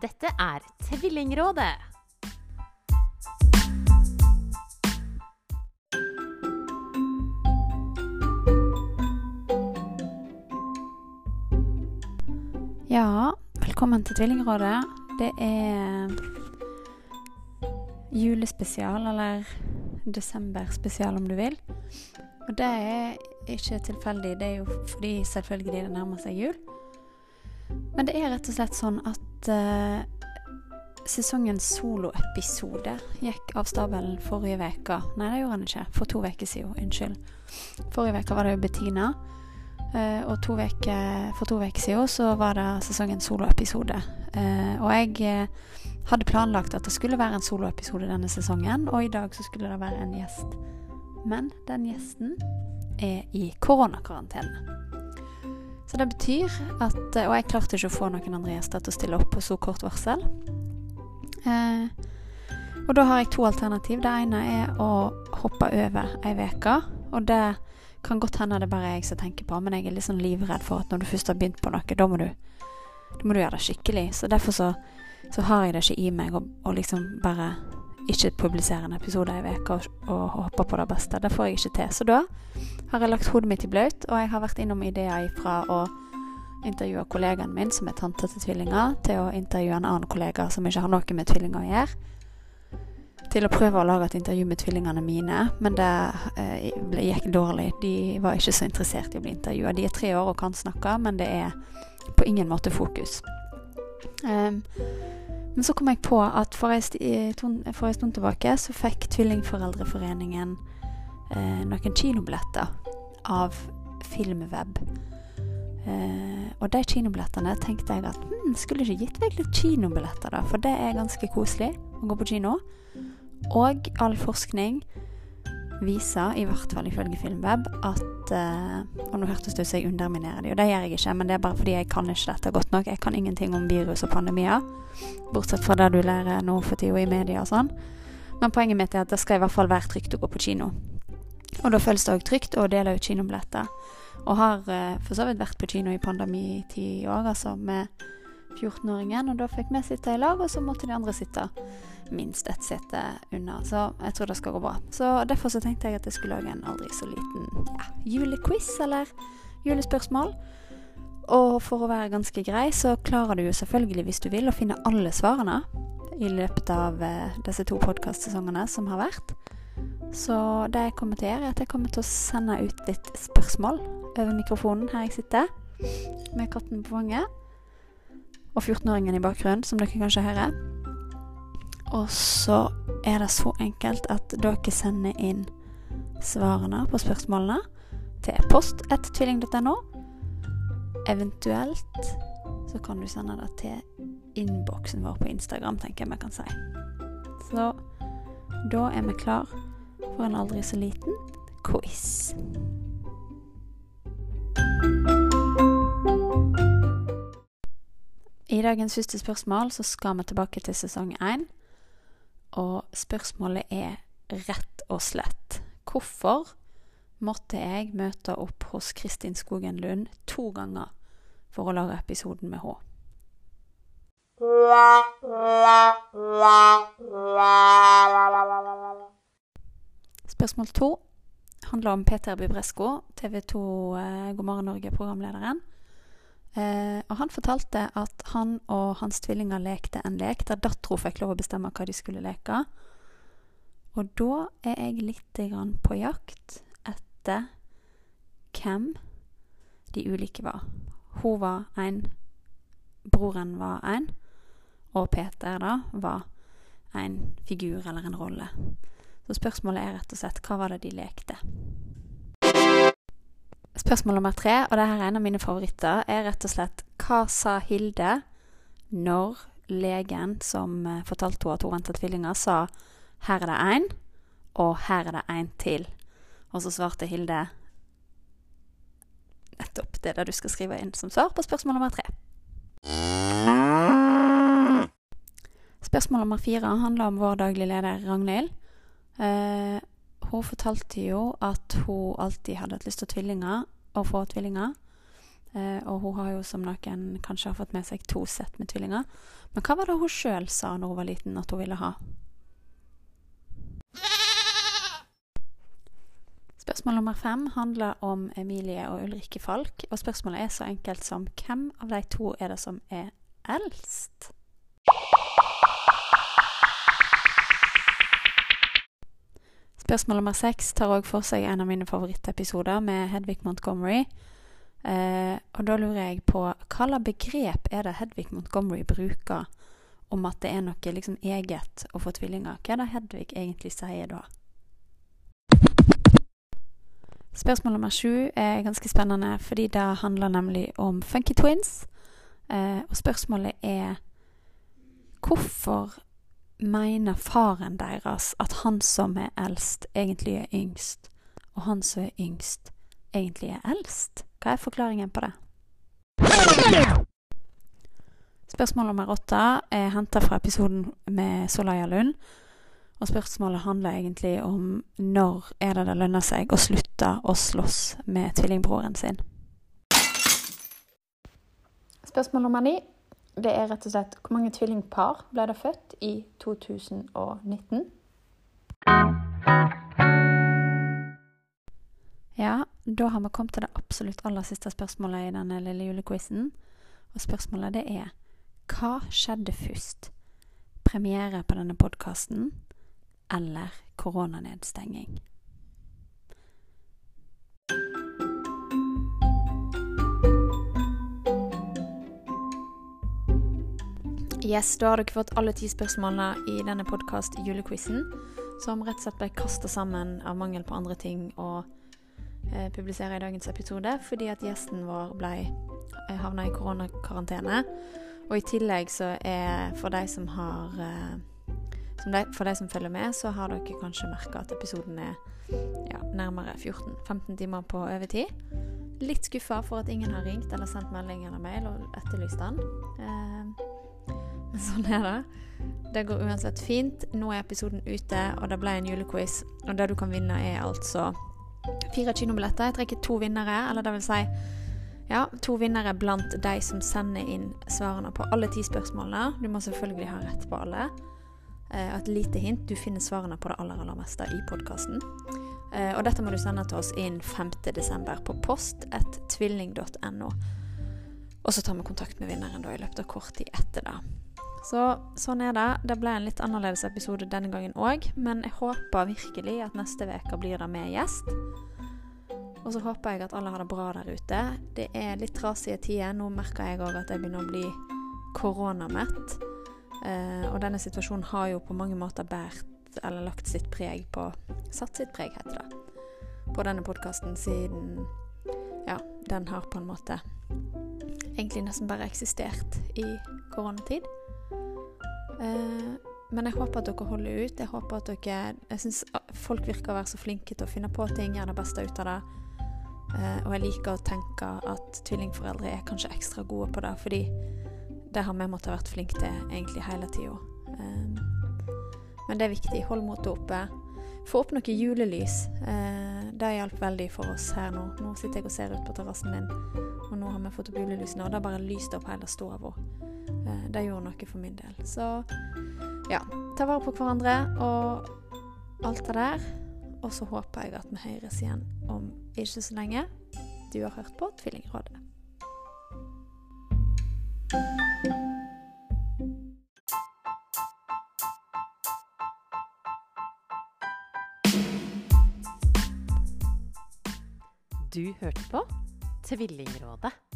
Dette er Tvillingrådet. Ja, velkommen til Tvillingrådet. Det er julespesial, eller desemberspesial om du vil. Og det er ikke tilfeldig, det er jo fordi selvfølgelig det nærmer seg jul. Men det er rett og slett sånn at uh, sesongens soloepisode gikk av stabelen forrige uke. Nei, det gjorde den ikke. For to uker siden. Unnskyld. Forrige uke var det jo Bettina. Uh, og to veke, for to uker siden så var det sesongens soloepisode. Uh, og jeg hadde planlagt at det skulle være en soloepisode denne sesongen, og i dag så skulle det være en gjest. Men den gjesten er i koronakarantene. Så det betyr at Og jeg klarte ikke å få noen andre gjester til å stille opp på så kort varsel. Eh, og da har jeg to alternativ. Det ene er å hoppe over ei uke. Og det kan godt hende det bare er jeg som tenker på, men jeg er litt sånn livredd for at når du først har begynt på noe, da må du, da må du gjøre det skikkelig. Så derfor så, så har jeg det ikke i meg å, liksom bare ikke publisere en episode ei uke og, og håpe på det beste. Det får jeg ikke til. Så da har jeg lagt hodet mitt i blaut, og jeg har vært innom ideer fra å intervjue kollegaen min, som er tante til tvillinger, til å intervjue en annen kollega som ikke har noe med tvillinger å gjøre. Til å prøve å lage et intervju med tvillingene mine, men det eh, gikk dårlig. De var ikke så interessert i å bli intervjua. De er tre år og kan snakke, men det er på ingen måte fokus. Um, men så kom jeg på at for en, en stund tilbake så fikk Tvillingforeldreforeningen eh, noen kinobilletter av Filmweb. Eh, og de kinobillettene tenkte jeg at hm, skulle ikke gitt meg litt kinobilletter, da, for det er ganske koselig å gå på kino. Og all forskning viser, i hvert fall ifølge Filmweb, at eh, Og nå hørtes det ut som jeg underminerer det, og det gjør jeg ikke, men det er bare fordi jeg kan ikke dette godt nok. Jeg kan ingenting om virus og pandemier, bortsett fra det du lærer nå for tida i media og sånn. Men poenget mitt er at det skal i hvert fall være trygt å gå på kino. Og da føles det òg trygt å dele ut kinobilletter. Og har eh, for så vidt vært på kino i pandemitid òg, altså med 14-åringen. Og da fikk vi sitte i lag, og så måtte de andre sitte minst ett sete unna. Så jeg tror det skal gå bra. Så derfor så tenkte jeg at jeg skulle lage en aldri så liten ja, julequiz, eller julespørsmål. Og for å være ganske grei, så klarer du jo selvfølgelig, hvis du vil, å finne alle svarene i løpet av eh, disse to podkastsesongene som har vært. Så det jeg kommer til å gjøre, er at jeg kommer til å sende ut litt spørsmål over mikrofonen her jeg sitter, med katten på fanget. Og 14-åringen i bakgrunnen, som dere kanskje hører. Og så er det så enkelt at dere sender inn svarene på spørsmålene til post1tvilling.no. Eventuelt så kan du sende det til innboksen vår på Instagram, tenker jeg vi kan si. Så da er vi klar for en aldri så liten quiz. I dagens første spørsmål så skal vi tilbake til sesong én. Og spørsmålet er rett og slett hvorfor måtte jeg møte opp hos Kristin Skogen Lund to ganger for å lage episoden med henne? Spørsmål to handler om Peter Bibresko, TV 2 eh, God morgen Norge-programlederen. Eh, og han fortalte at han og hans tvillinger lekte en lek der dattera fikk lov å bestemme hva de skulle leke. Og da er jeg litt grann på jakt etter hvem de ulike var. Hun var én, broren var én, og Peter da var en figur eller en rolle. Så spørsmålet er rett og slett hva var det de lekte? Spørsmål nummer tre, og dette er en av mine favoritter, er rett og slett hva sa Hilde når legen som eh, fortalte henne at hun ventet tvillinger, sa her er det én, og her er det én til. Og så svarte Hilde nettopp det der du skal skrive inn som svar på spørsmål nummer tre. Spørsmål nummer fire handler om vår daglige leder Ragnhild. Eh, hun fortalte jo at hun alltid hadde hatt lyst til tvillinger, å få tvillinger. Eh, og hun har jo, som noen kanskje har fått med seg, to sett med tvillinger. Men hva var det hun sjøl sa når hun var liten at hun ville ha? Spørsmål nummer fem handler om Emilie og Ulrikke Falk. Og spørsmålet er så enkelt som hvem av de to er det som er eldst? Spørsmål nummer seks tar òg for seg en av mine favorittepisoder med Hedvig Montgomery. Eh, og da lurer jeg på hva slags begrep er det Hedvig Montgomery bruker om at det er noe liksom eget å få tvillinger? Hva er det Hedvig egentlig sier da? Spørsmål nummer sju er ganske spennende, fordi det handler nemlig om Funky Twins. Eh, og spørsmålet er hvorfor mener faren deres at han som er eldst, egentlig er yngst, og han som er yngst, egentlig er eldst? Hva er forklaringen på det? Spørsmål nummer åtte er henta fra episoden med Solaya Lund. Og spørsmålet handler egentlig om når er det det lønner seg å slutte å slåss med tvillingbroren sin. Spørsmål nummer ni det er rett og slett hvor mange tvillingpar ble det født i 2019? Ja, da har vi kommet til det absolutt aller siste spørsmålet i denne lille julequizen. Og spørsmålet det er hva skjedde først? Premiere på denne podkasten eller koronanedstenging? Yes, da har dere fått alle ti spørsmålene i denne podkast-julequizen, som rett og slett ble kasta sammen av mangel på andre ting å eh, publisere i dagens episode, fordi at gjesten vår ble eh, havna i koronakarantene. Og i tillegg så er for de som har eh, som de, For de som følger med, så har dere kanskje merka at episoden er ja, nærmere 14-15 timer på overtid. Litt skuffa for at ingen har ringt eller sendt melding eller mail og etterlyst den. Eh, sånn er det. Det går uansett fint. Nå er episoden ute, og det ble en julequiz. Og det du kan vinne, er altså fire kinobilletter. Jeg trekker to vinnere, eller det vil si ja, to vinnere blant de som sender inn svarene på alle ti spørsmålene. Du må selvfølgelig ha rett på alle. Eh, et lite hint, du finner svarene på det aller, aller meste i podkasten. Eh, og dette må du sende til oss innen 5.12. på post tvilling.no. Og så tar vi kontakt med vinneren da i løpet av kort tid etter det. Så sånn er det. Det ble en litt annerledes episode denne gangen òg, men jeg håper virkelig at neste uke blir det med gjest. Og så håper jeg at alle har det bra der ute. Det er litt trasige tider. Nå merker jeg òg at jeg begynner å bli koronamett. Eh, og denne situasjonen har jo på mange måter bært, eller lagt sitt preg på Satt sitt preg, heter det. På denne podkasten siden Ja, den har på en måte egentlig nesten bare eksistert i koronatid. Eh, men jeg håper at dere holder ut. Jeg håper at dere Jeg syns folk virker å være så flinke til å finne på ting, gjøre det beste ut av det. Eh, og jeg liker å tenke at tvillingforeldre er kanskje ekstra gode på det, fordi det har vi måttet ha vært flinke til egentlig hele tida. Eh, men det er viktig. Hold motet oppe. Få opp noe julelys. det hjalp veldig for oss her nå. Nå sitter jeg og ser ut på terrassen min, og nå har vi fått opp julelysene, og det har bare lyst opp hele stua det gjorde noe for min del. Så ja, ta vare på hverandre og alt det der. Og så håper jeg at vi høres igjen om ikke så lenge. Du har hørt på Tvillingrådet. Du hørte på Tvillingrådet.